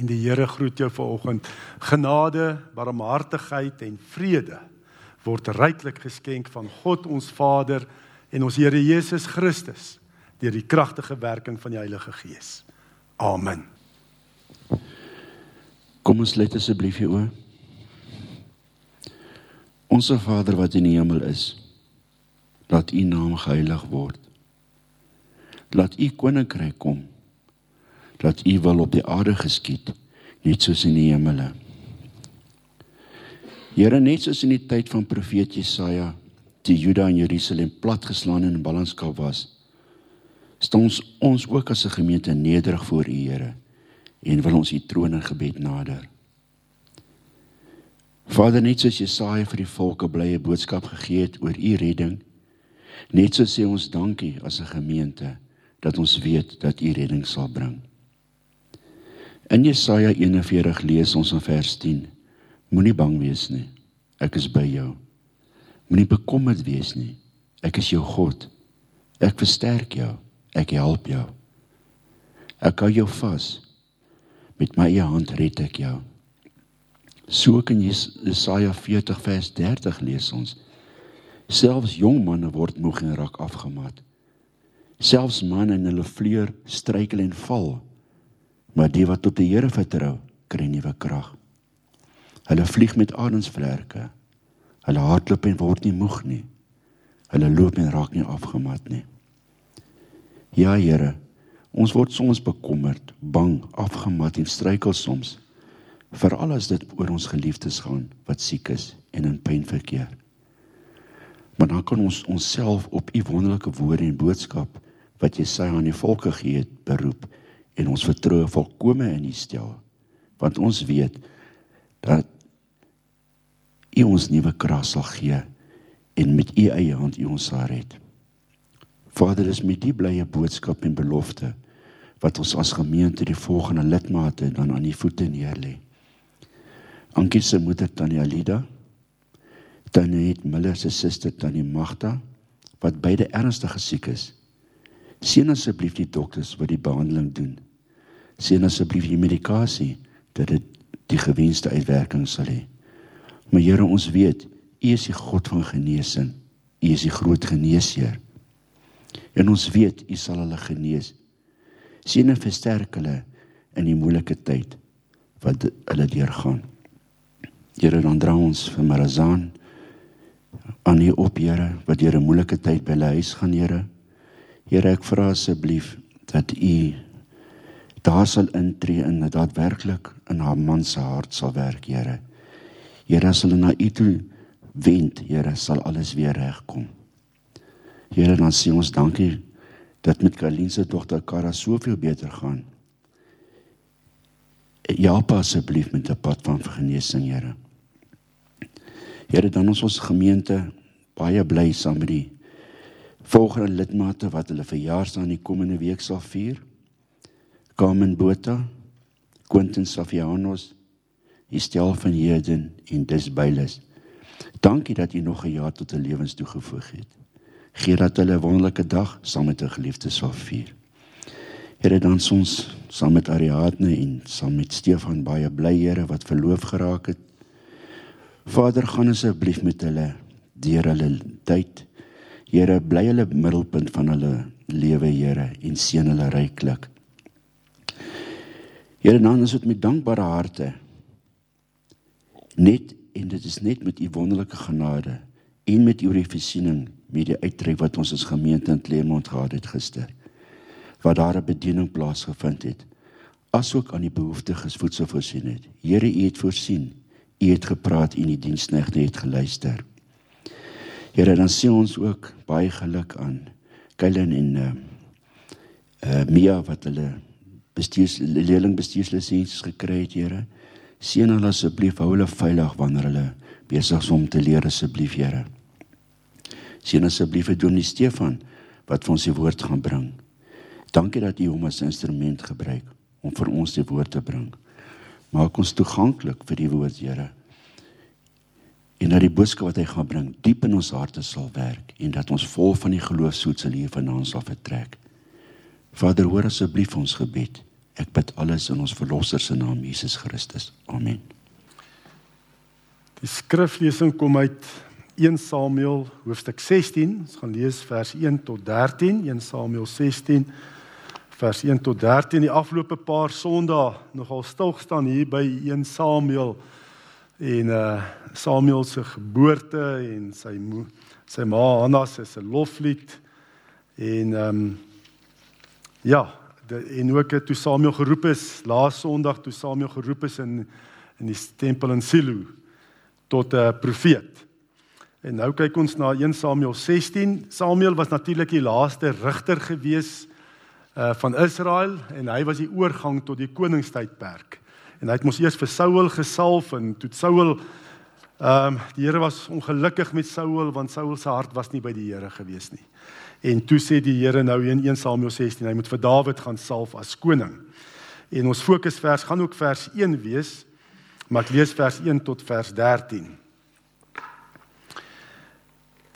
En die Here groet jou vanoggend. Genade, barmhartigheid en vrede word ryklik geskenk van God ons Vader en ons Here Jesus Christus deur die kragtige werking van die Heilige Gees. Amen. Kom ons let asseblief hier oor. Onse Vader wat in die hemel is, laat U naam geheilig word. Laat U koninkryk kom. Laat U wil op die aarde geskied, net soos in die hemele. Here net soos in die tyd van profeet Jesaja, die Juda en Jerusalem platgeslaan en in ballingskap was, staan ons ons ook as 'n gemeente nederig voor U Here en wil ons U troon in gebed nader. Vader, net soos Jesaja vir die volke blye boodskap gegee het oor U redding, net so sê ons dankie as 'n gemeente dat ons weet dat U redding sal bring. In Jesaja 41 lees ons in vers 10: Moenie bang wees nie. Ek is by jou. Moenie bekommerd wees nie. Ek is jou God. Ek versterk jou. Ek help jou. Ek hou jou vas. Met my eie hand red ek jou. So kan Jesaja 40 vers 30 lees ons. Selfs jong manne word moeg en raak afgemat. Selfs manne in hulle vleur struikel en val. Maar die wat op die Here vertrou, kry nuwe krag. Hulle vlieg met ademsvlerke. Hulle hardloop en word nie moeg nie. Hulle loop en raak nie afgemat nie. Ja Here, ons word soms bekommerd, bang, afgemat en struikel soms. Veral as dit oor ons geliefdes gaan wat siek is en in pyn verkeer. Maar dan kan ons onsself op u wonderlike woorde en boodskap wat sê aan die volke gee het beroep en ons vertroue volkome in u stel. Want ons weet dat u ons nuwe krag sal gee en met u eie hand u ons sal red. Vader, is met die blye boodskap en belofte wat ons as gemeente die volgende lidmate dan aan u voete neerlê. Ankie se moeder Tannie Alida, Tannie Miller se suster Tannie Magda wat beide ernstig siek is. Seën asseblief die dokters wat die behandeling doen. Seën asseblief die medikasie dat dit die gewenste uitwerking sal hê. Maar Here, ons weet U is die God van genesing. U is die groot geneesheer. En ons weet U sal hulle genees. Sien en versterk hulle in die moeilike tyd wat hulle deurgaan. Here, dan dra ons vir Marazaan aan U op, Here, wat deur 'n moeilike tyd by hulle huis gaan, Here. Here, ek vra asseblief dat U daar sal intree en dat daadwerklik in haar man se hart sal werk, Here. Here, as hulle na U toe wend, Here, sal alles weer regkom. Here, dan sê ons dankie dat met Kalien se dogter Kara soveel beter gaan. Ja, asseblief met 'n pad van genesing, Here. Here, dan ons ons gemeente baie bly saam met die volgende lidmate wat hulle verjaarsdag in die komende week sal vier. Carmen Botha, Quentin Safianos, Estel van Heden en Dis Bylus. Dankie dat u nog 'n jaar tot 'n lewens toegevoeg het gee dat hulle 'n wonderlike dag saam met 'n geliefde sal vier. Here dan ons saam met Ariadne en saam met Stefan baie bly Here wat verloof geraak het. Vader gaan asseblief met hulle deur hulle tyd. Here bly hulle middelpunt van hulle lewe Here en seën hulle ryklik. Here dan is dit met dankbare harte. Net en dit is net met u wonderlike genade en met u voorsiening met die uittrek wat ons as gemeente in Claremont gehad het gister waar daar 'n bediening plaasgevind het asook aan die behoeftiges voedsel voorsien het. Here u het voorsien u het gepraat en die diensknegte het geluister. Here dan sien ons ook baie geluk aan Kylen en uh, uh Mia wat hulle bestuurs leerling bestuurslisensies gekry het Here seën hulle asseblief hou hulle veilig wanneer hulle besig is om te leer asseblief Here Sien asseblief vir Dominee Stefan wat vir ons die woord gaan bring. Dankie dat U hom as instrument gebruik om vir ons die woord te bring. Maak ons toeganklik vir die woord, Here. En dat die boodskap wat hy gaan bring diep in ons harte sal werk en dat ons vol van die geloofsoetsel hier vanaand sal vertrek. Vader, hoor asseblief ons gebed. Ek bid alles in ons verlosser se naam Jesus Christus. Amen. Die skriflesing kom uit 1 Samuel hoofstuk 16. Ons gaan lees vers 1 tot 13. 1 Samuel 16 vers 1 tot 13. Die afgelope paar Sondae nogal stil gestaan hier by 1 Samuel en uh Samuel se geboorte en sy sy ma Hanna se se loflied en ehm um, ja, de, en ook toe Samuel geroep is laas Sondag toe Samuel geroep is in in die tempel in Silo tot 'n profeet. En nou kyk ons na 1 Samuel 16. Samuel was natuurlik die laaste rigter gewees uh van Israel en hy was die oorgang tot die koningstydperk. En hy het mos eers vir Saul gesalf en toe Saul ehm um, die Here was ongelukkig met Saul want Saul se hart was nie by die Here gewees nie. En toe sê die Here nou in 1 Samuel 16 hy moet vir Dawid gaan salf as koning. En ons fokusvers gaan ook vers 1 wees. Maar ek lees vers 1 tot vers 13.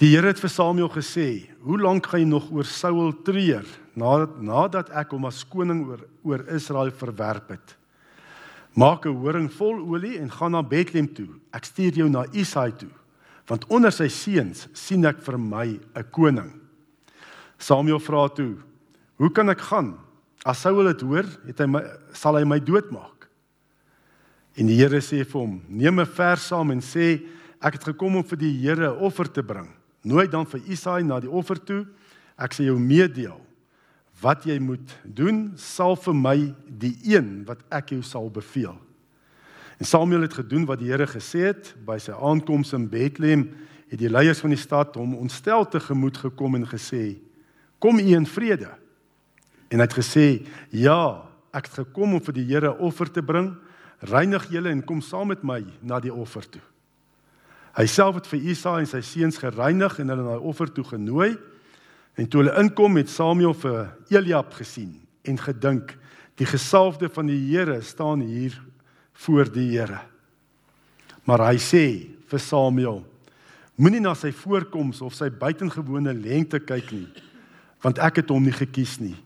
Die Here het vir Samuel gesê: "Hoe lank gaan jy nog oor Saul treur nadat nadat ek hom as koning oor oor Israel verwerp het? Maak 'n horing vol olie en gaan na Bethlehem toe. Ek stuur jou na Isaai toe, want onder sy seuns sien ek vir my 'n koning." Samuel vra toe: "Hoe kan ek gaan? As Saul dit hoor, het hy my sal hy my doodmaak." En die Here sê vir hom: "Neem 'n vers saam en sê ek het gekom om vir die Here 'n offer te bring." Nooi dan vir Isaai na die offer toe. Ek sê jou meedeel wat jy moet doen, sal vir my die een wat ek jou sal beveel. En Samuel het gedoen wat die Here gesê het. By sy aankoms in Bethlehem het die leiers van die stad hom ontstel te gemoed gekom en gesê: "Kom u in vrede." En hy het gesê: "Ja, ek het gekom om vir die Here offer te bring. Reinig julle en kom saam met my na die offer toe." Hy self het vir Isaai en sy seuns gereinig en hulle na die offer toe genooi. En toe hulle inkom het Samuel vir Eliab gesien en gedink die gesalfde van die Here staan hier voor die Here. Maar hy sê vir Samuel: Moenie na sy voorkoms of sy buitengewone lengte kyk nie, want ek het hom nie gekies nie.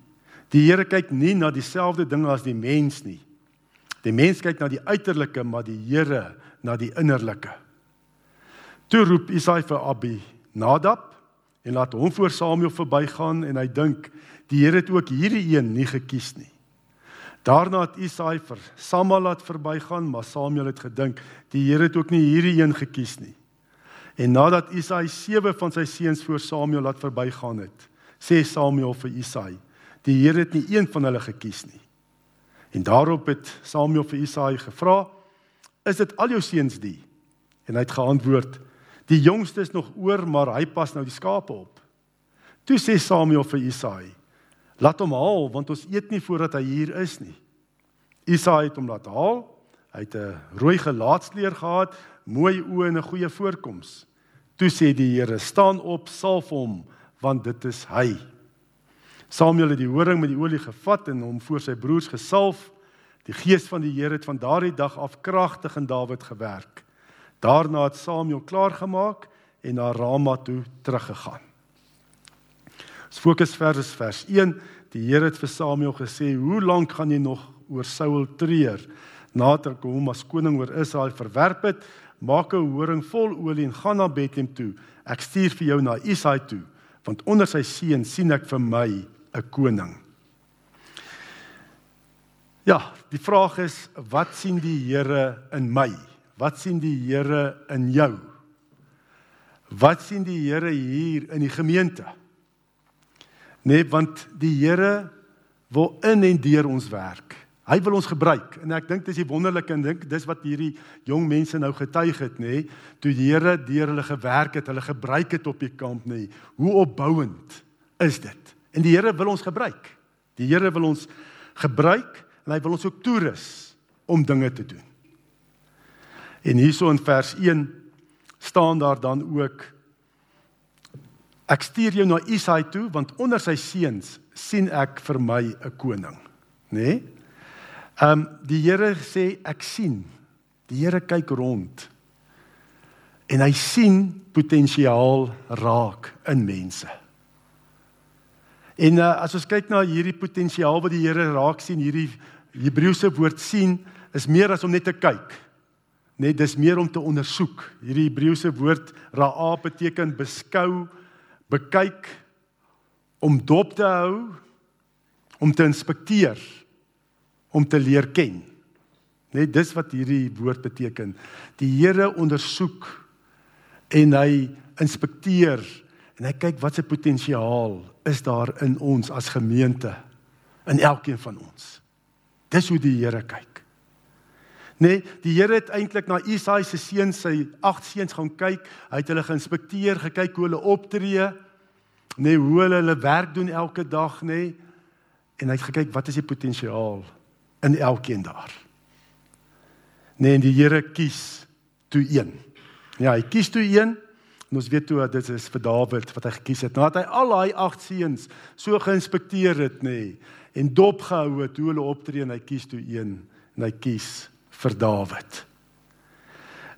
Die Here kyk nie na dieselfde dinge as die mens nie. Die mens kyk na die uiterlike, maar die Here na die innerlike. Toe roep Isaai vir Abi Nadab en laat hom voor Samuel verbygaan en hy dink die Here het ook hierdie een nie gekies nie. Daarna het Isaai vir Samuel laat verbygaan, maar Samuel het gedink die Here het ook nie hierdie een gekies nie. En nadat Isaai sewe van sy seuns voor Samuel laat verbygaan het, sê Samuel vir Isaai: "Die Here het nie een van hulle gekies nie." En daarop het Samuel vir Isaai gevra: "Is dit al jou seuns die?" En hy het geantwoord: Die jongste is nog oor, maar hy pas nou die skape op. Toe sê Samuel vir Isaai: "Laat hom haal, want ons eet nie voordat hy hier is nie." Isaai het hom laat haal. Hy het 'n rooi gelaatskleur gehad, mooi oë en 'n goeie voorkoms. Toe sê die Here: "Staan op, salf hom, want dit is hy." Samuel het die horing met die olie gevat en hom voor sy broers gesalf. Die gees van die Here het van daardie dag af kragtig in Dawid gewerk. Daarna het Samuel klaargemaak en na Rama toe teruggegaan. Ons fokus vers vers 1. Die Here het vir Samuel gesê: "Hoe lank gaan jy nog oor Saul treur nadat ek hom as koning oor Israel verwerp het? Maak 'n horing vol olie en gaan na Bethlehem toe. Ek stuur vir jou na Isaai toe, want onder sy seun sien ek vir my 'n koning." Ja, die vraag is wat sien die Here in my? Wat sien die Here in jou? Wat sien die Here hier in die gemeente? Nee, want die Here wil in en deur ons werk. Hy wil ons gebruik en ek dink dis die wonderlike en dink dis wat hierdie jong mense nou getuig het nê, toe die Here deur hulle gewerk het, hulle gebruik het op die kamp nê. Hoe opbouend is dit? En die Here wil ons gebruik. Die Here wil ons gebruik en hy wil ons ook toerus om dinge te doen. En hierso in vers 1 staan daar dan ook Ek stuur jou na Isaai toe want onder sy seuns sien ek vir my 'n koning, nê? Nee? Ehm um, die Here sê ek sien. Die Here kyk rond. En hy sien potensiaal raak in mense. En uh, as ons kyk na hierdie potensiaal wat die Here raak sien, hierdie Hebreëse woord sien is meer as om net te kyk. Net dis meer om te ondersoek. Hierdie Hebreëse woord ra'a beteken beskou, bekyk, om dop te hou, om te inspekteer, om te leer ken. Net dis wat hierdie woord beteken. Die Here ondersoek en hy inspekteer en hy kyk wat se potensiaal is daar in ons as gemeente in elkeen van ons. Dis hoe die Here kyk. Nee, die Here het eintlik na Isaia se seuns, sy agt seuns gaan kyk. Hy het hulle geïnspekteer, gekyk hoe hulle optree, nee, hoe hulle hulle werk doen elke dag, nê? Nee, en hy het gekyk wat is die potensiaal in elkeen daar. Nee, en die Here kies toe een. Ja, hy kies toe een. En ons weet toe dit is vir Dawid wat hy gekies het. Nadat hy al daai agt seuns so geïnspekteer het, nê, nee, en dopgehou het hoe hulle optree en hy kies toe een en hy kies vir Dawid.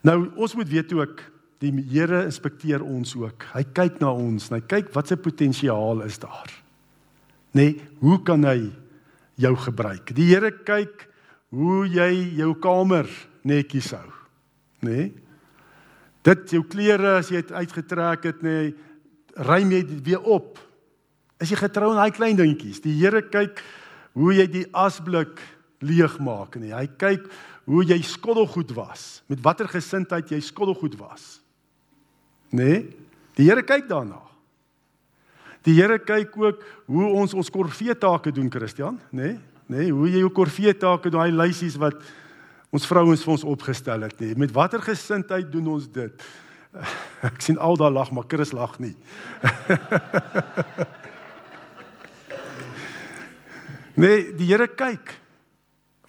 Nou ons moet weet ook die Here inspekteer ons ook. Hy kyk na ons en hy kyk wat se potensiaal is daar. Nê, nee, hoe kan hy jou gebruik? Die Here kyk hoe jy jou kamer netjies hou. Nê? Nee? Dit jou klere as jy dit uitgetrek het, nê, nee, ruim jy dit weer op. Is jy getrou aan daai klein dingetjies? Die Here kyk hoe jy die asblik leegmaak, nê. Nee. Hy kyk hoe jy skottelgoed was, met watter gesindheid jy skottelgoed was. Nê? Nee? Die Here kyk daarna. Die Here kyk ook hoe ons ons korvee take doen, Christian, nê? Nee? Nê, nee? hoe jy jou korvee take, daai lysies wat ons vrouens vir ons opgestel het nie. Met watter gesindheid doen ons dit? Ek sien al daai lag, maar Chris lag nie. nee, die Here kyk.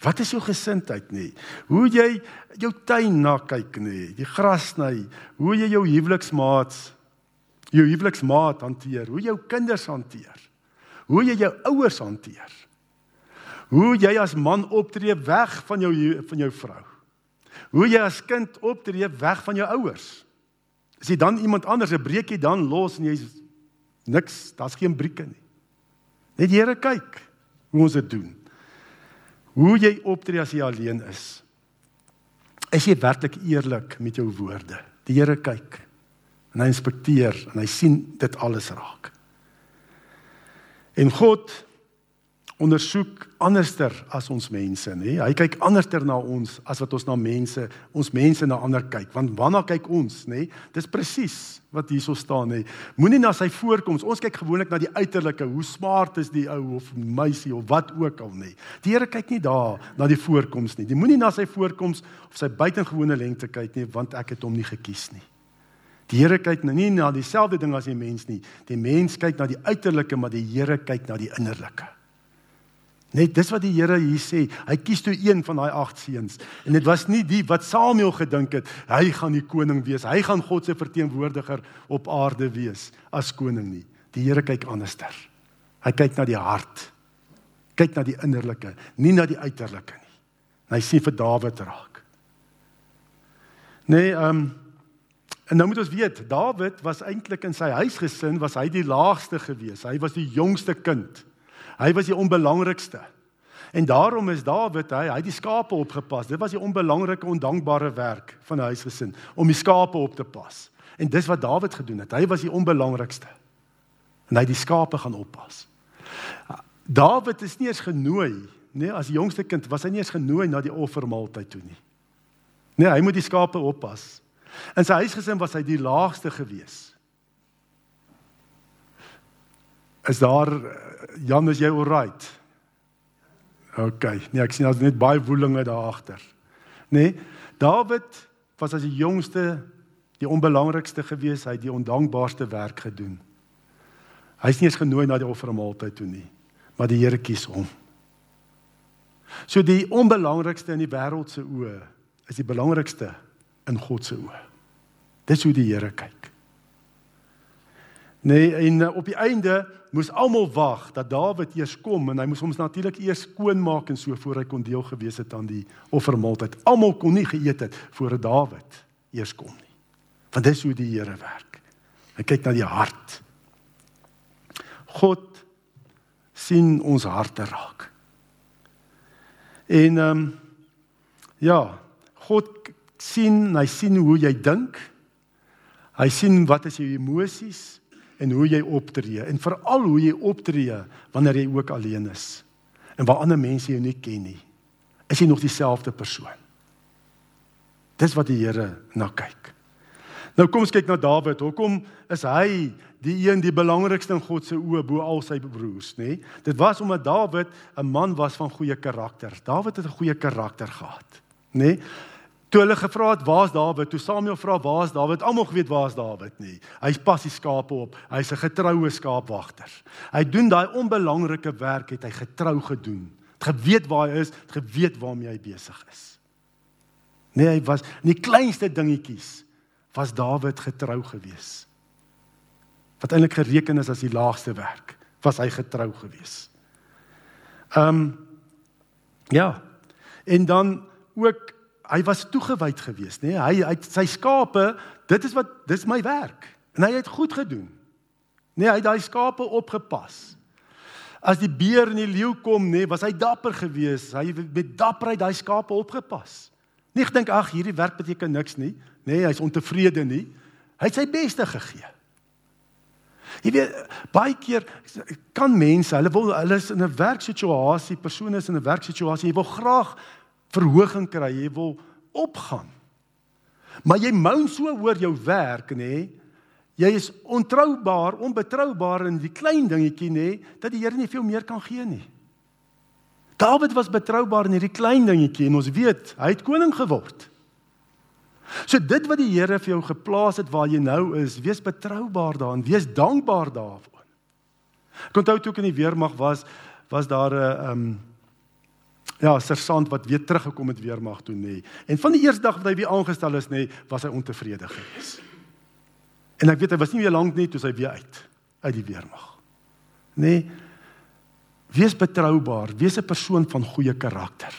Wat is jou gesindheid nie? Hoe jy jou tuin na kyk nie, die gras sny, hoe jy jou huweliksmaats jou huweliksmaat hanteer, hoe jou kinders hanteer. Hoe jy jou ouers hanteer. Hoe jy as man optree weg van jou van jou vrou. Hoe jy as kind optree weg van jou ouers. As jy dan iemand anders 'n breekie dan los en jy's niks, daar's geen brieke nie. Net die Here kyk hoe ons dit doen. Hoe jy optree as jy alleen is. Is jy werklik eerlik met jou woorde? Die Here kyk en hy inspekteer en hy sien dit alles raak. En God ondersoek anderster as ons mense, nê? Hy kyk anderster na ons as wat ons na mense, ons mense na ander kyk. Want waarna kyk ons, nê? Dis presies wat hierso staan, nê? Moenie na sy voorkoms. Ons kyk gewoonlik na die uiterlike, hoe smart is die ou of meisie of wat ook al, nê? Die Here kyk nie daar na die voorkoms nie. Jy moenie na sy voorkoms of sy buitengewone lengte kyk nie, want ek het hom nie gekies nie. Die Here kyk nou nie na dieselfde ding as die mens nie. Die mens kyk na die uiterlike, maar die Here kyk na die innerlike. Net dis wat die Here hier sê. Hy kies toe een van daai agt seuns. En dit was nie die wat Samuel gedink het hy gaan die koning wees. Hy gaan God se verteenwoordiger op aarde wees as koning nie. Die Here kyk anderster. Hy kyk na die hart. Kyk na die innerlike, nie na die uiterlike nie. En hy sien vir Dawid raak. Nee, ehm um, en nou moet ons weet, Dawid was eintlik in sy huisgesin was hy die laagste gewees. Hy was die jongste kind. Hy was die onbelangrikste. En daarom is Dawid hy hy die skape opgepas. Dit was die onbelangrike ondankbare werk van 'n huisgesin om die skape op te pas. En dis wat Dawid gedoen het. Hy was die onbelangrikste. En hy die skape gaan oppas. Dawid is nie eens genooi, nee, as die jongste kind was hy nie eens genooi na die offermaaltyd toe nie. Nee, hy moet die skape oppas. In sy huisgesin was hy die laagste gewees. Is daar Jan, is jy alright? OK. Nee, ek sien daar's net baie woelinge daar agter. Nee, Dawid was as die jongste, die onbelangrikste gewees, hy het die ondankbaarste werk gedoen. Hy's nie eens genooi na die offermaaltyd toe nie, maar die Here kies hom. So die onbelangrikste in die wêreld se oë is die belangrikste in God se oë. Dis hoe die Here kyk. Nee, en uh, op die einde moes almal wag dat Dawid eers kom en hy moes hom natuurlik eers skoon maak en so voor hy kon deel gewees het aan die offermaaltyd. Almal kon nie geëet het voor Dawid eers kom nie. Want dis hoe die Here werk. Hy kyk na die hart. God sien ons harte raak. En ehm um, ja, God sien, hy sien hoe jy dink. Hy sien wat is jou emosies en hoe jy optree en veral hoe jy optree wanneer jy ook alleen is en waar ander mense jou nie ken nie. Is jy nog dieselfde persoon? Dis wat die Here na kyk. Nou kom ons kyk na Dawid. Hoekom is hy die een die belangrikste in God se oë bo al sy broers, nê? Dit was omdat Dawid 'n man was van goeie karakter. Dawid het 'n goeie karakter gehad, nê? Toe hulle gevra het waar's Dawid, toe Samuel vra waar's Dawid, almal geweet waar's Dawid nie. Hy pas die skape op. Hy's 'n getroue skaapwagter. Hy doen daai onbelangrike werk het hy getrou gedoen. Het geweet waar hy is, het geweet waarmee hy besig is. Nee, hy was in die kleinste dingetjies was Dawid getrou gewees. Wat eintlik gereken is as die laagste werk, was hy getrou gewees. Ehm um, ja. En dan ook hy was toegewyd gewees, nê? Nee? Hy hy sy skape, dit is wat dis my werk. En hy het goed gedoen. Nee, hy het daai skape opgepas. As die beer en die leeu kom, nê, nee, was hy dapper geweest. Hy met dapperheid daai skape opgepas. Nie gedink ag hierdie werk beteken niks nie. Nee, hy's ontevrede nie. Hy het sy beste gegee. Jy weet, baie keer kan mense, hulle wil hulle is in 'n werksituasie, persone is in 'n werksituasie, jy wil graag verhoging kry, jy wil opgaan. Maar jy moun so oor jou werk, nê? Jy is ontroubaar, onbetroubaar in die klein dingetjie, nê, dat die Here nie veel meer kan gee nie. Dawid was betroubaar in hierdie klein dingetjie en ons weet, hy het koning geword. So dit wat die Here vir jou geplaas het waar jy nou is, wees betroubaar daarin, wees dankbaar daarvoor. Ek onthou toe ek in die weermag was, was daar 'n ehm um, ja, sersant wat weer teruggekom het weermag toe nê. En van die eerste dag wat hy weer aangestel is nê, was hy ontevrede geweest. En ek weet hy was nie weer lank nie toe hy weer uit uit die weermag. Nê? Wees betroubaar, wees 'n persoon van goeie karakter.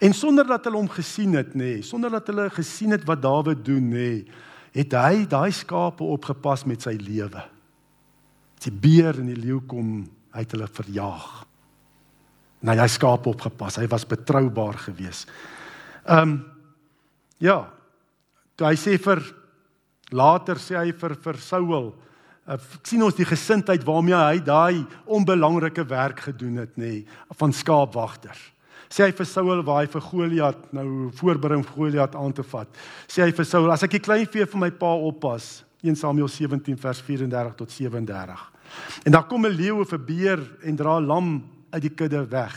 En sonder dat hulle hom gesien het nê, sonder dat hulle gesien het wat Dawid doen nê, het hy daai skape opgepas met sy lewe. Die beer en die leeu kom, hy het hulle verjaag. Nou hy skape opgepas, hy was betroubaar geweest. Ehm um, ja, toe hy sê vir later sê hy vir vir Saul uh, sien ons die gesindheid waarmee hy daai onbelangrike werk gedoen het nê nee, van skaapwagter. Sê hy vir Saul waar hy vir Goliat nou voorberei om Goliat aan te vat. Sê hy vir Saul as ek die klein vee vir my pa oppas 1 Samuel 17 vers 34 tot 37. En dan kom 'n leeu of 'n beer en dra lam uit die kudde weg.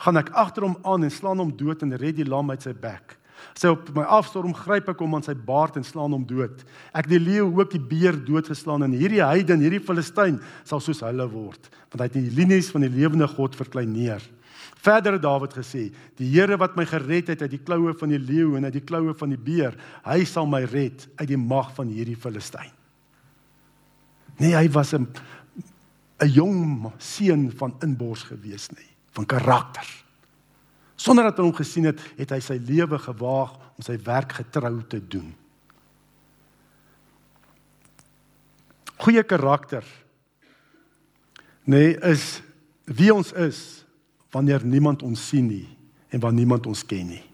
Gaan ek agter hom aan en slaan hom dood en red die lam uit sy bek. Sy op my afstorm gryp ek hom aan sy baard en slaan hom dood. Ek die leeu ook die beer doodgeslaan en hierdie heiden, hierdie Filistyn sal soos hulle word, want hy het die linies van die lewende God verkleineer. Verder het Dawid gesê: "Die Here wat my gered het uit die kloue van die leeu en uit die kloue van die beer, hy sal my red uit die mag van hierdie Filistyn." Nee, hy was 'n 'n jong seun van inbors gewees nie, van karakter. Sonder dat hy hom gesien het, het hy sy lewe gewaag om sy werk getrou te doen. Goeie karakter nee is wie ons is wanneer niemand ons sien nie en wanneer niemand ons ken nie.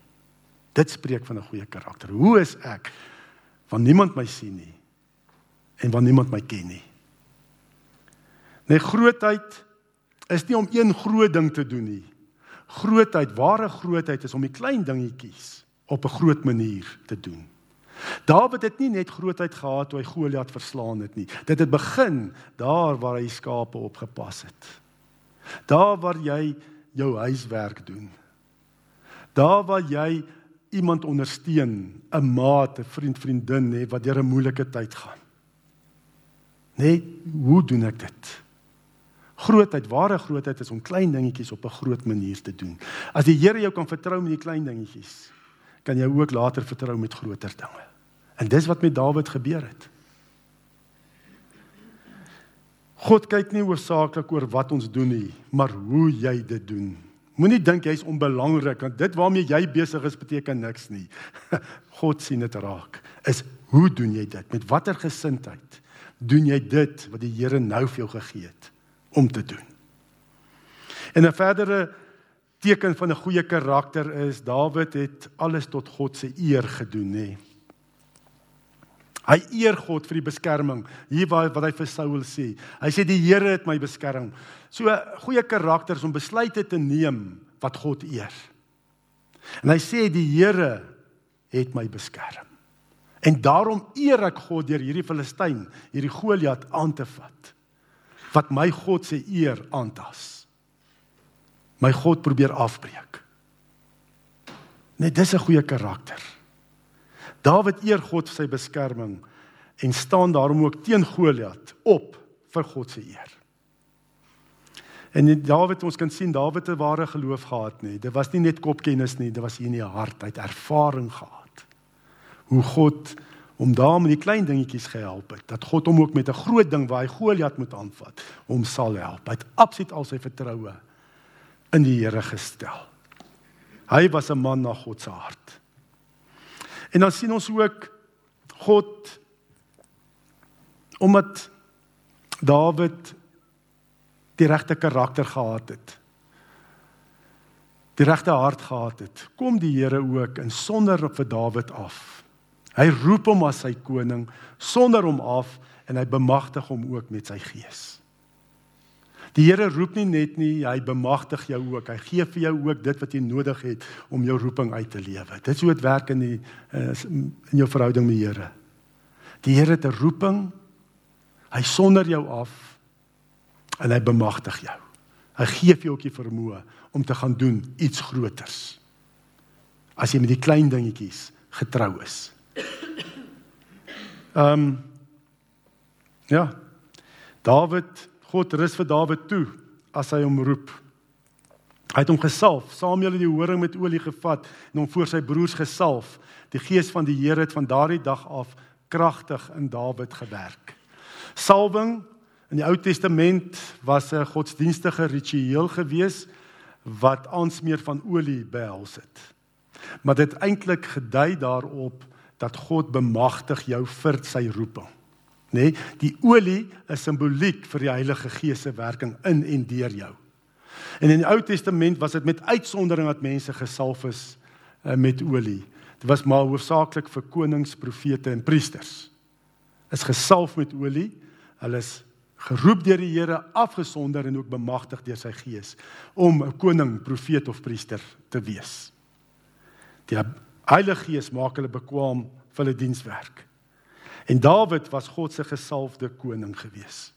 Dit spreek van 'n goeie karakter. Hoe is ek wanneer niemand my sien nie en wanneer niemand my ken nie? Nee, grootheid is nie om een groot ding te doen nie grootheid, ware grootheid is om die klein dingetjies op 'n groot manier te doen. Dawid het nie net grootheid gehad toe hy Goliat verslaan het nie. Dit het begin daar waar hy skape opgepas het. Daar waar jy jou huiswerk doen. Daar waar jy iemand ondersteun, 'n maat, 'n vriend, vriendin hê wat deur 'n moeilike tyd gaan. Nee, hoe doen ek dit? Grootheid, ware grootheid is om klein dingetjies op 'n groot manier te doen. As die Here jou kan vertrou met die klein dingetjies, kan jy ook later vertrou met groter dinge. En dis wat met Dawid gebeur het. God kyk nie oorsaaklik oor wat ons doen nie, maar hoe jy dit doen. Moenie dink jy's onbelangrik want dit waarmee jy besig is beteken niks nie. God sien dit raak. Is hoe doen jy dit? Met watter gesindheid doen jy dit wat die Here nou vir jou gegee het? Om te doen. En 'n verdere teken van 'n goeie karakter is Dawid het alles tot God se eer gedoen, nê. Hy eer God vir die beskerming. Hier waar wat hy vir Saul sê. Hy sê die Here het my beskerm. So goeie karakters om besluite te neem wat God eer. En hy sê die Here het my beskerm. En daarom eer ek God deur hierdie Filistyn, hierdie Goliat aan te vat. Wat my God se eer aantas. My God probeer afbreek. Net dis 'n goeie karakter. Dawid eer God vir sy beskerming en staan daarom ook teen Goliat op vir God se eer. En Dawid ons kan sien Dawid het ware geloof gehad nie. Dit was nie net kopkennis nie, dit was hier in die hart, hy het ervaring gehad hoe God om daar met die klein dingetjies gehelp het. Dat God hom ook met 'n groot ding waar hy Goliat moet aanvat, hom sal help. Hy het absoluut al sy vertroue in die Here gestel. Hy was 'n man na God se hart. En dan sien ons ook God omdat Dawid die regte karakter gehad het. Die regte hart gehad het. Kom die Here ook in sonder op vir Dawid af Hy roep hom as sy koning sonder hom af en hy bemagtig hom ook met sy gees. Die Here roep nie net nie, hy bemagtig jou ook. Hy gee vir jou ook dit wat jy nodig het om jou roeping uit te lewe. Dit is hoe dit werk in die in jou verhouding met die Here. Die Here het 'n roeping. Hy sonder jou af en hy bemagtig jou. Hy gee vir jou ook die vermoë om te gaan doen iets groters. As jy met die klein dingetjies getrou is. Ehm um, ja. Dawid, God rus vir Dawid toe as hy hom roep. Hy het hom gesalf, Samuel het die horing met olie gevat en hom voor sy broers gesalf. Die gees van die Here het van daardie dag af kragtig in Dawid gewerk. Salwing in die Ou Testament was 'n godsdienstige ritueel gewees wat aansmeer van olie behels het. Maar dit eintlik gedui daarop dat God bemagtig jou vir sy roeping. Nê? Nee, die olie is simboliek vir die Heilige Gees se werking in en deur jou. En in die Ou Testament was dit met uitsondering dat mense gesalf is uh, met olie. Dit was maar hoofsaaklik vir konings, profete en priesters. Is gesalf met olie. Hulle is geroep deur die Here, afgesonder en ook bemagtig deur sy Gees om 'n koning, profeet of priester te wees. Die Heilige Gees maak hulle bekwam vir hulle dienswerk. En Dawid was God se gesalfde koning gewees.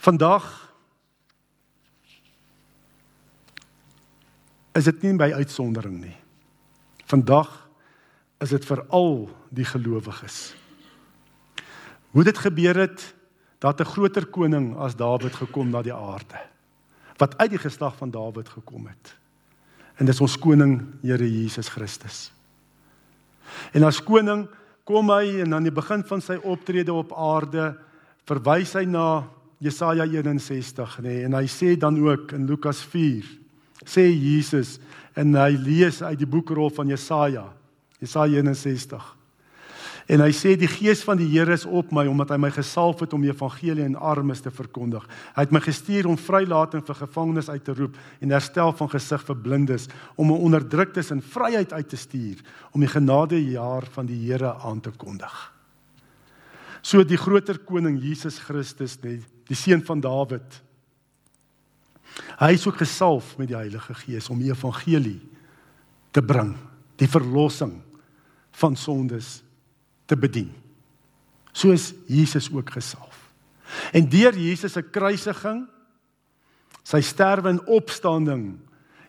Vandag is dit nie by uitsondering nie. Vandag is dit vir al die gelowiges. Hoe dit gebeur het dat 'n groter koning as Dawid gekom na die aarde wat uit die geslag van Dawid gekom het. En dis ons koning Here Jesus Christus. En as koning kom hy en aan die begin van sy optrede op aarde verwys hy na Jesaja 61 nê nee, en hy sê dan ook in Lukas 4 sê Jesus en hy lees uit die boekrol van Jesaja Jesaja 61 En hy sê die gees van die Here is op my omdat hy my gesalf het om die evangelie aan armes te verkondig. Hy het my gestuur om vrylating vir gevangenes uit te roep en herstel van gesig vir blindes, om 'n onderdruktes in vryheid uit te stuur, om die genadejaar van die Here aan te kondig. So die groter koning Jesus Christus, die, die seun van Dawid. Hy is ook gesalf met die Heilige Gees om die evangelie te bring, die verlossing van sondes te bedien. Soos Jesus ook gesalf. En deur Jesus se kruisiging, sy sterwe en opstanding,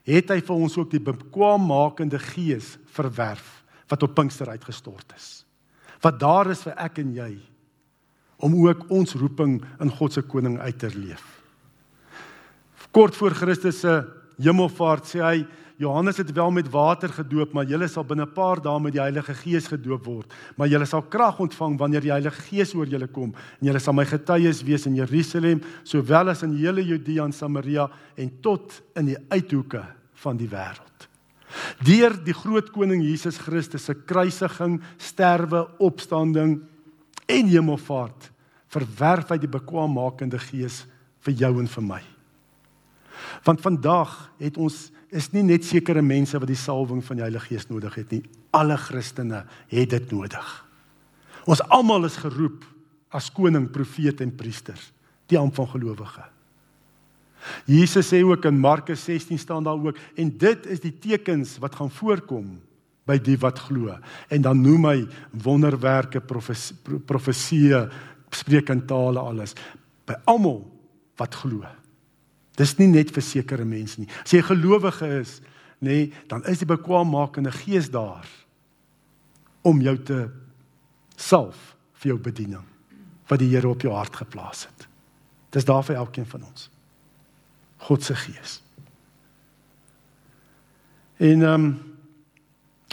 het hy vir ons ook die bekwammakende gees verwerf wat op Pinkster uitgestort is. Wat daar is vir ek en jy om ook ons roeping in God se koning uit te leef. Kort voor Christus se hemelvaart sê hy Johannes het wel met water gedoop, maar julle sal binne 'n paar dae met die Heilige Gees gedoop word. Maar julle sal krag ontvang wanneer die Heilige Gees oor julle kom en julle sal my getuies wees in Jerusalem, sowel as in hele Judea en Samaria en tot in die uithoeke van die wêreld. Deur die groot koning Jesus Christus se kruisiging, sterwe, opstanding en hemelvaart verwerf hy die bekwammakende gees vir jou en vir my. Want vandag het ons is nie net sekere mense wat die salwing van die Heilige Gees nodig het nie. Alle Christene het dit nodig. Ons almal is geroep as koning, profeet en priesters, die amp van gelowige. Jesus sê ook in Markus 16 staan daar ook en dit is die tekens wat gaan voorkom by die wat glo. En dan noem hy wonderwerke, profeseë, spreek in tale alles by almal wat glo. Dis nie net vir sekere mense nie. As jy gelowige is, nê, nee, dan is die bekwaammakende gees daar om jou te salf vir jou bediening wat die Here op jou hart geplaas het. Dis daar vir elkeen van ons. God se gees. En ehm um,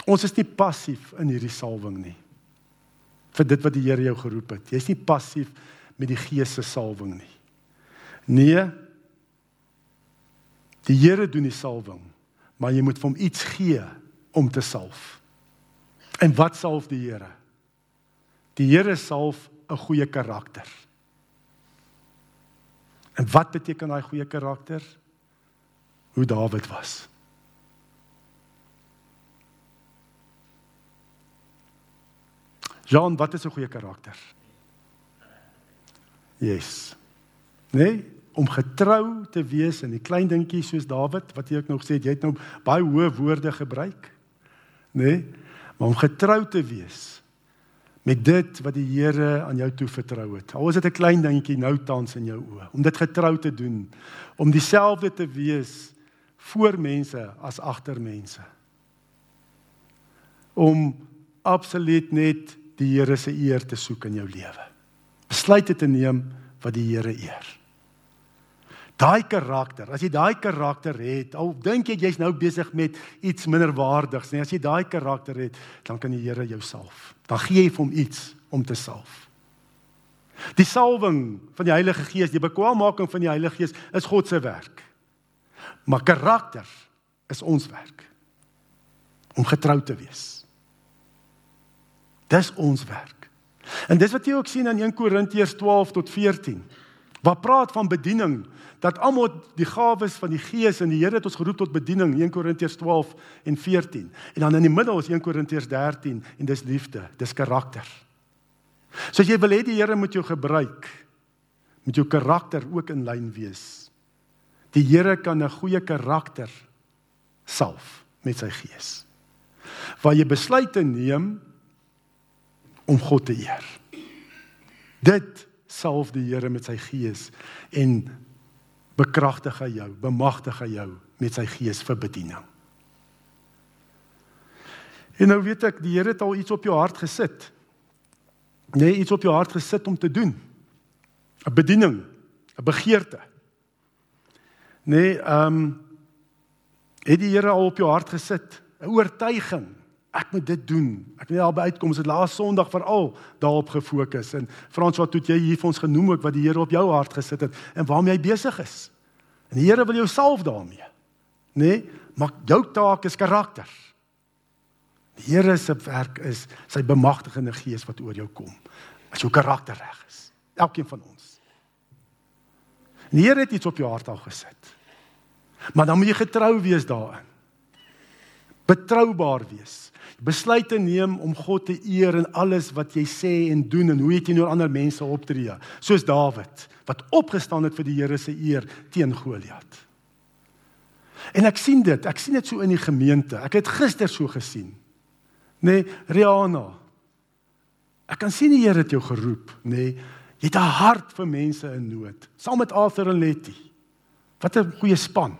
ons is nie passief in hierdie salwing nie. Vir dit wat die Here jou geroep het. Jy's nie passief met die gees se salwing nie. Nee. Die Here doen die salwing, maar jy moet vir hom iets gee om te salf. En wat salf die Here? Die Here salf 'n goeie karakter. En wat beteken daai goeie karakter? Hoe Dawid was. Jean, wat is 'n goeie karakter? Yes. Nee, om getrou te wees in die klein dingetjies soos Dawid, wat jy ook nog het, jy het nou baie hoë woorde gebruik. Nee, maar om getrou te wees met dit wat die Here aan jou toe vertrou het. Al is dit 'n klein dingetjie nou tans in jou oë, om dit getrou te doen, om dieselfde te wees voor mense as agter mense. Om absoluut net die Here se eer te soek in jou lewe. Besluite te neem wat die Here eer. Daai karakter, as jy daai karakter het, al dink jy jy's nou besig met iets minderwaardigs, nee, as jy daai karakter het, dan kan die Here jou salf. Dan gee jy hom iets om te salf. Die salwing van die Heilige Gees, die bekwaammaking van die Heilige Gees is God se werk. Maar karakter is ons werk. Om getrou te wees. Dis ons werk. En dis wat jy ook sien in 1 Korintiërs 12 tot 14. Wat praat van bediening dat almal die gawes van die Gees en die Here het ons geroep tot bediening 1 Korintiërs 12 en 14. En dan in die middel is 1 Korintiërs 13 en dis liefde, dis karakter. So as jy wil hê die Here moet jou gebruik, moet jou karakter ook in lyn wees. Die Here kan 'n goeie karakter salf met sy Gees. Waar jy besluite neem om God te eer. Dit salf die Here met sy Gees en bekragtig hy jou, bemagtig hy jou met sy gees vir bediening. En nou weet ek die Here het al iets op jou hart gesit. Nee, iets op jou hart gesit om te doen. 'n Bediening, 'n begeerte. Nee, ehm um, het die Here al op jou hart gesit, 'n oortuiging. Ek moet dit doen. Ek het nie albei uitkom, dit laas Sondag veral daarop gefokus en Frans wat het jy hier vir ons genoem ook wat die Here op jou hart gesit het en waarmee hy besig is. En die Here wil jou salf daarmee. Nê? Nee, maar jou taak is karakter. Die Here se werk is sy bemagtigende gees wat oor jou kom. As jou karakter reg is. Elkeen van ons. Die Here het iets op jou hart al gesit. Maar dan moet jy getrou wees daarin. Betroubaar wees. Besluite neem om God te eer in alles wat jy sê en doen en hoe jy teenoor ander mense optree, soos Dawid wat opgestaan het vir die Here se eer teen Goliat. En ek sien dit, ek sien dit so in die gemeente. Ek het gister so gesien. Nê, nee, Rihanna. Ek kan sien die Here het jou geroep, nê. Nee, jy het 'n hart vir mense in nood, saam met Arthur en Letty. Wat 'n goeie span.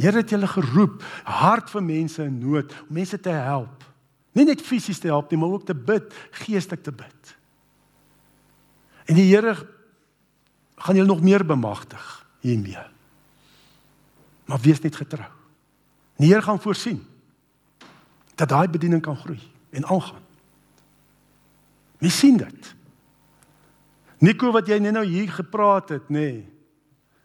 Here het julle geroep, hart vir mense in nood, om mense te help. Nie net fisies te help nie, maar ook te bid, geestelik te bid. En die Here gaan julle nog meer bemagtig hiermee. Maar wees net getrou. Die Here gaan voorsien dat daai bediening kan groei en aangaan. Wie sien dit? Nico wat jy net nou hier gepraat het, nê. Nee.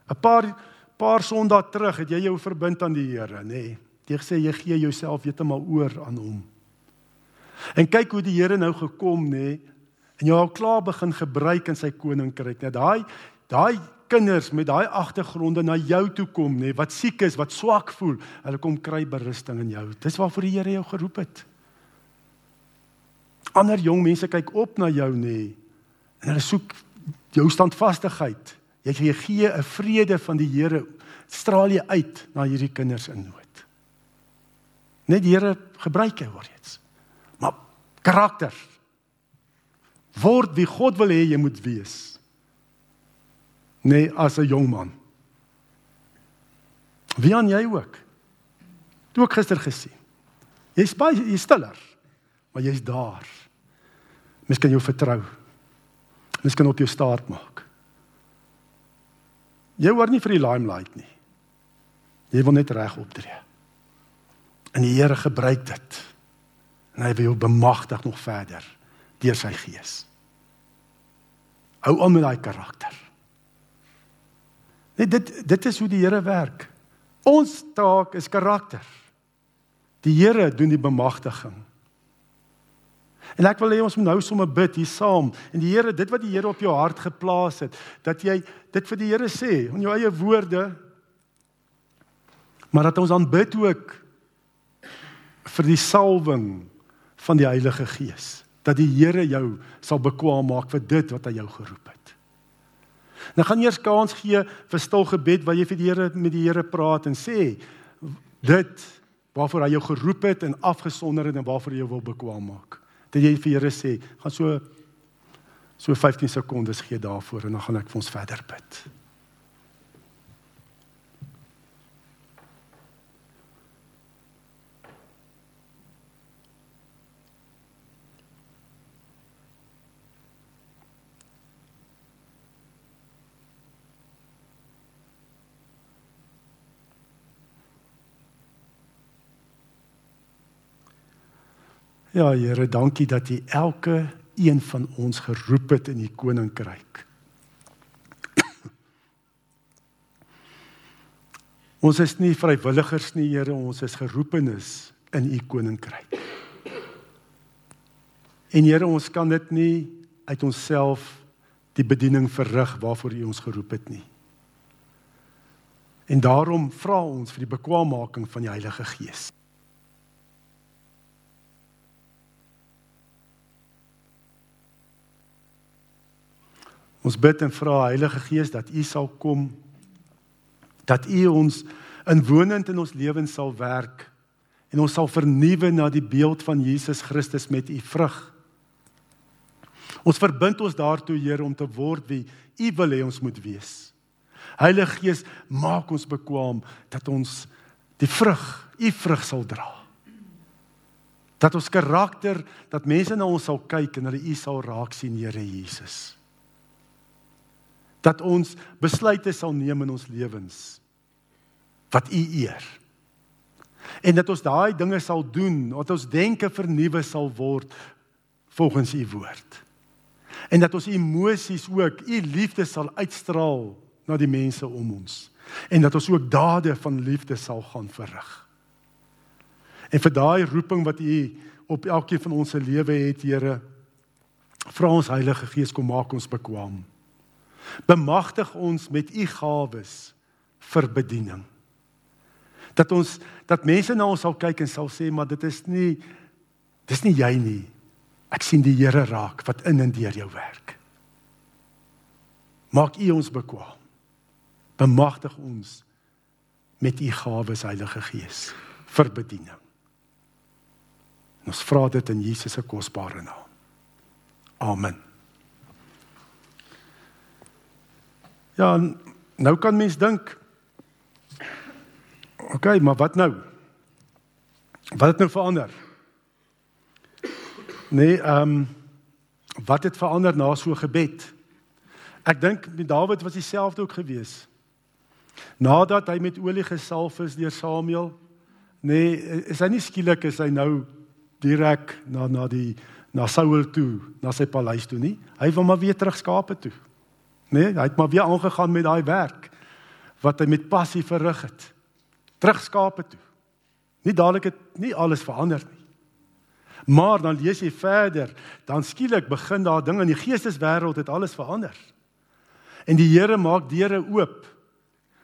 'n Paar paar Sondae terug het jy jou verbind aan die Here, nê. Nee. Jy gesê jy gee jouself heeltemal oor aan hom. En kyk hoe die Here nou gekom, nê. Nee, en jy al klaar begin gebruik in sy koninkryk. Net daai daai kinders met daai agtergronde na jou toe kom, nê, wat siek is, wat swak voel, hulle kom kry berusting in jou. Dis waarvoor die Here jou geroep het. Ander jong mense kyk op na jou, nê, en hulle soek jou standvastigheid. Jy gee 'n vrede van die Here straal jy uit na hierdie kinders in nood. Net die Here gebruik jou reeds. Maar karakter word wie God wil hê jy moet wees. Nee, as 'n jong man. Wie aan jy ook? Toe ek gister gesien. Jy's baie jy's stiller, maar jy's daar. Mens kan jou vertrou. Mens kan op jou staat maak. Jy hoor nie vir die limelight nie. Jy wil net reg optree. En die Here gebruik dit. En hy wil jou bemagtig nog verder deur sy gees. Hou aan met daai karakter. Net dit dit is hoe die Here werk. Ons taak is karakter. Die Here doen die bemagtiging. En ek wil hê ons moet nou sommer bid hier saam en die Here dit wat die Here op jou hart geplaas het, dat jy dit vir die Here sê in jou eie woorde maar dat ons aanbid ook vir die salwing van die Heilige Gees dat die Here jou sal bekwam maak vir dit wat hy jou geroep het. Nou gaan eers kans gee vir stil gebed waar jy vir die Here met die Here praat en sê dit waarvoor hy jou geroep het en afgesonder het en waarvoor hy jou wil bekwam maak. Dat jy vir Here sê, gaan so so 15 sekondes gee daarvoor en dan gaan ek vir ons verder bid. Ja Here, dankie dat U elke een van ons geroep het in U koninkryk. ons is nie vrywilligers nie, Here, ons is geroepenes in U koninkryk. En Here, ons kan dit nie uit onsself die bediening verrig waarvoor U ons geroep het nie. En daarom vra ons vir die bekwaammaking van die Heilige Gees. Ons bid en vra Heilige Gees dat U sal kom dat U ons inwonend in ons lewens sal werk en ons sal vernuwe na die beeld van Jesus Christus met U vrug. Ons verbind ons daartoe Here om te word wie U wil hê ons moet wees. Heilige Gees, maak ons bekwam dat ons die vrug, U vrug sal dra. Dat ons karakter, dat mense na ons sal kyk en hulle U sal raak sien, Here Jesus dat ons besluite sal neem in ons lewens wat U eer. En dat ons daai dinge sal doen, dat ons denke vernuwe sal word volgens U woord. En dat ons emosies ook U liefde sal uitstraal na die mense om ons. En dat ons ook dade van liefde sal gaan verrig. En vir daai roeping wat U op elkeen van ons se lewe het, Here, vra ons Heilige Gees kom maak ons bekwam. Bemagtig ons met u gawes vir bediening. Dat ons dat mense na ons sal kyk en sal sê maar dit is nie dis nie jy nie. Ek sien die Here raak wat in en deur jou werk. Maak u ons bekwam. Bemagtig ons met u gawes Heilige Gees vir bediening. Ons vra dit in Jesus se kosbare naam. Amen. Ja, nou kan mens dink OK, maar wat nou? Wat het nou verander? Nee, ehm um, wat het verander na so gebed? Ek dink met Dawid was dieselfde ook gewees. Nadat hy met olie gesalf is deur Samuel, nee, is hy nie skielik is hy nou direk na na die na Saul toe, na sy paleis toe nie. Hy wil maar weer terug skape toe. Nee, hy het maar weer aangegaan met daai werk wat hy met passie verrig het. Terugskape toe. Nie dadelik het nie alles verander nie. Maar dan lees jy verder, dan skielik begin daar dinge in die geesteswêreld het alles verander. En die Here maak deure oop.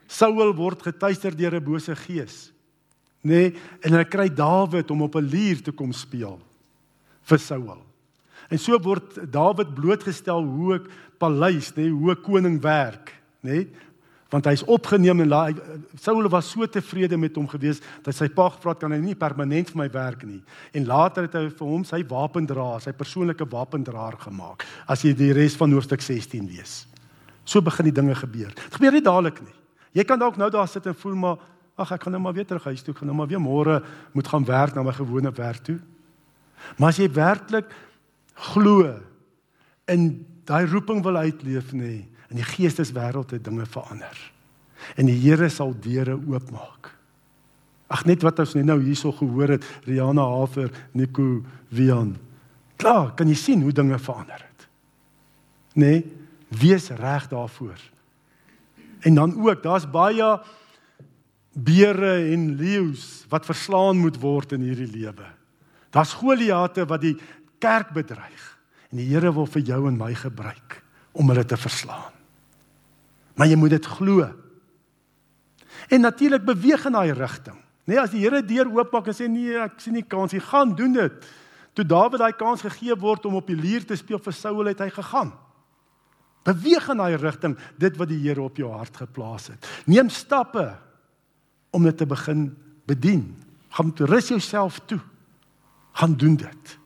Saul word getuister deur 'n bose gees. Nê? Nee, en hy kry Dawid om op 'n lier te kom speel vir Saul. En so word Dawid blootgestel hoe 'n paleis, nê, hoe 'n koning werk, nê? Want hy's opgeneem en Saul was so tevrede met hom gewees dat sy pa gevra het kan hy nie permanent vir my werk nie. En later het hy vir hom sy wapendraer, sy persoonlike wapendraer gemaak. As jy die res van hoofstuk 16 lees. So begin die dinge gebeur. Dit gebeur nie dadelik nie. Jy kan dalk nou daar sit en voel maar ag ek gaan nou maar weer terug huis toe, ek gaan nou maar weer môre moet gaan werk na my gewone werk toe. Maar as jy werklik glo in daai roeping wil uitleef nê, in die geesteswêreld het dinge verander. En die Here sal deure oopmaak. Ag net wat ons net nou hierso gehoor het, Rihanna Hafer, Nico Wian. Klaar, kan jy sien hoe dinge verander het? Nê? Nee, wees reg daarvoor. En dan ook, daar's baie beere en leeu's wat verslaan moet word in hierdie lewe. Daar's Goliate wat die kerk bedreig en die Here wil vir jou en my gebruik om hulle te verslaan. Maar jy moet dit glo. En natuurlik beweeg in daai rigting. Nee, as die Here deur oopmaak en sê nee, ek sien nie kans nie, gaan doen dit. Toe Dawid daai kans gegee word om op die lier te speel vir Saul het hy gegaan. Beweeg in daai rigting, dit wat die Here op jou hart geplaas het. Neem stappe om dit te begin bedien. Gaan rus jouself toe. Gaan doen dit.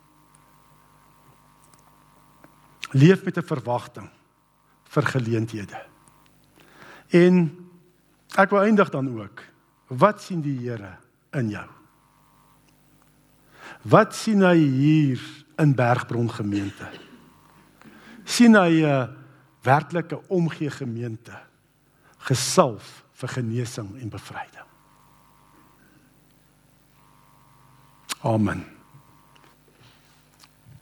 Leef met 'n verwagting vir geleenthede. En ek wil eindig dan ook. Wat sien die Here in jou? Wat sien hy hier in Bergbron gemeente? sien hy 'n werklike omgee gemeente gesalf vir genesing en bevryding? Amen.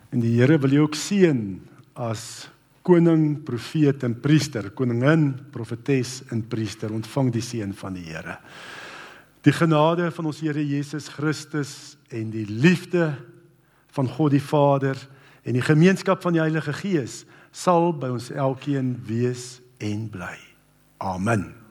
En die Here wil jou ook seën as koning, profeet en priester, koningin, profetes en priester, ontvang die seën van die Here. Die genade van ons Here Jesus Christus en die liefde van God die Vader en die gemeenskap van die Heilige Gees sal by ons elkeen wees en bly. Amen.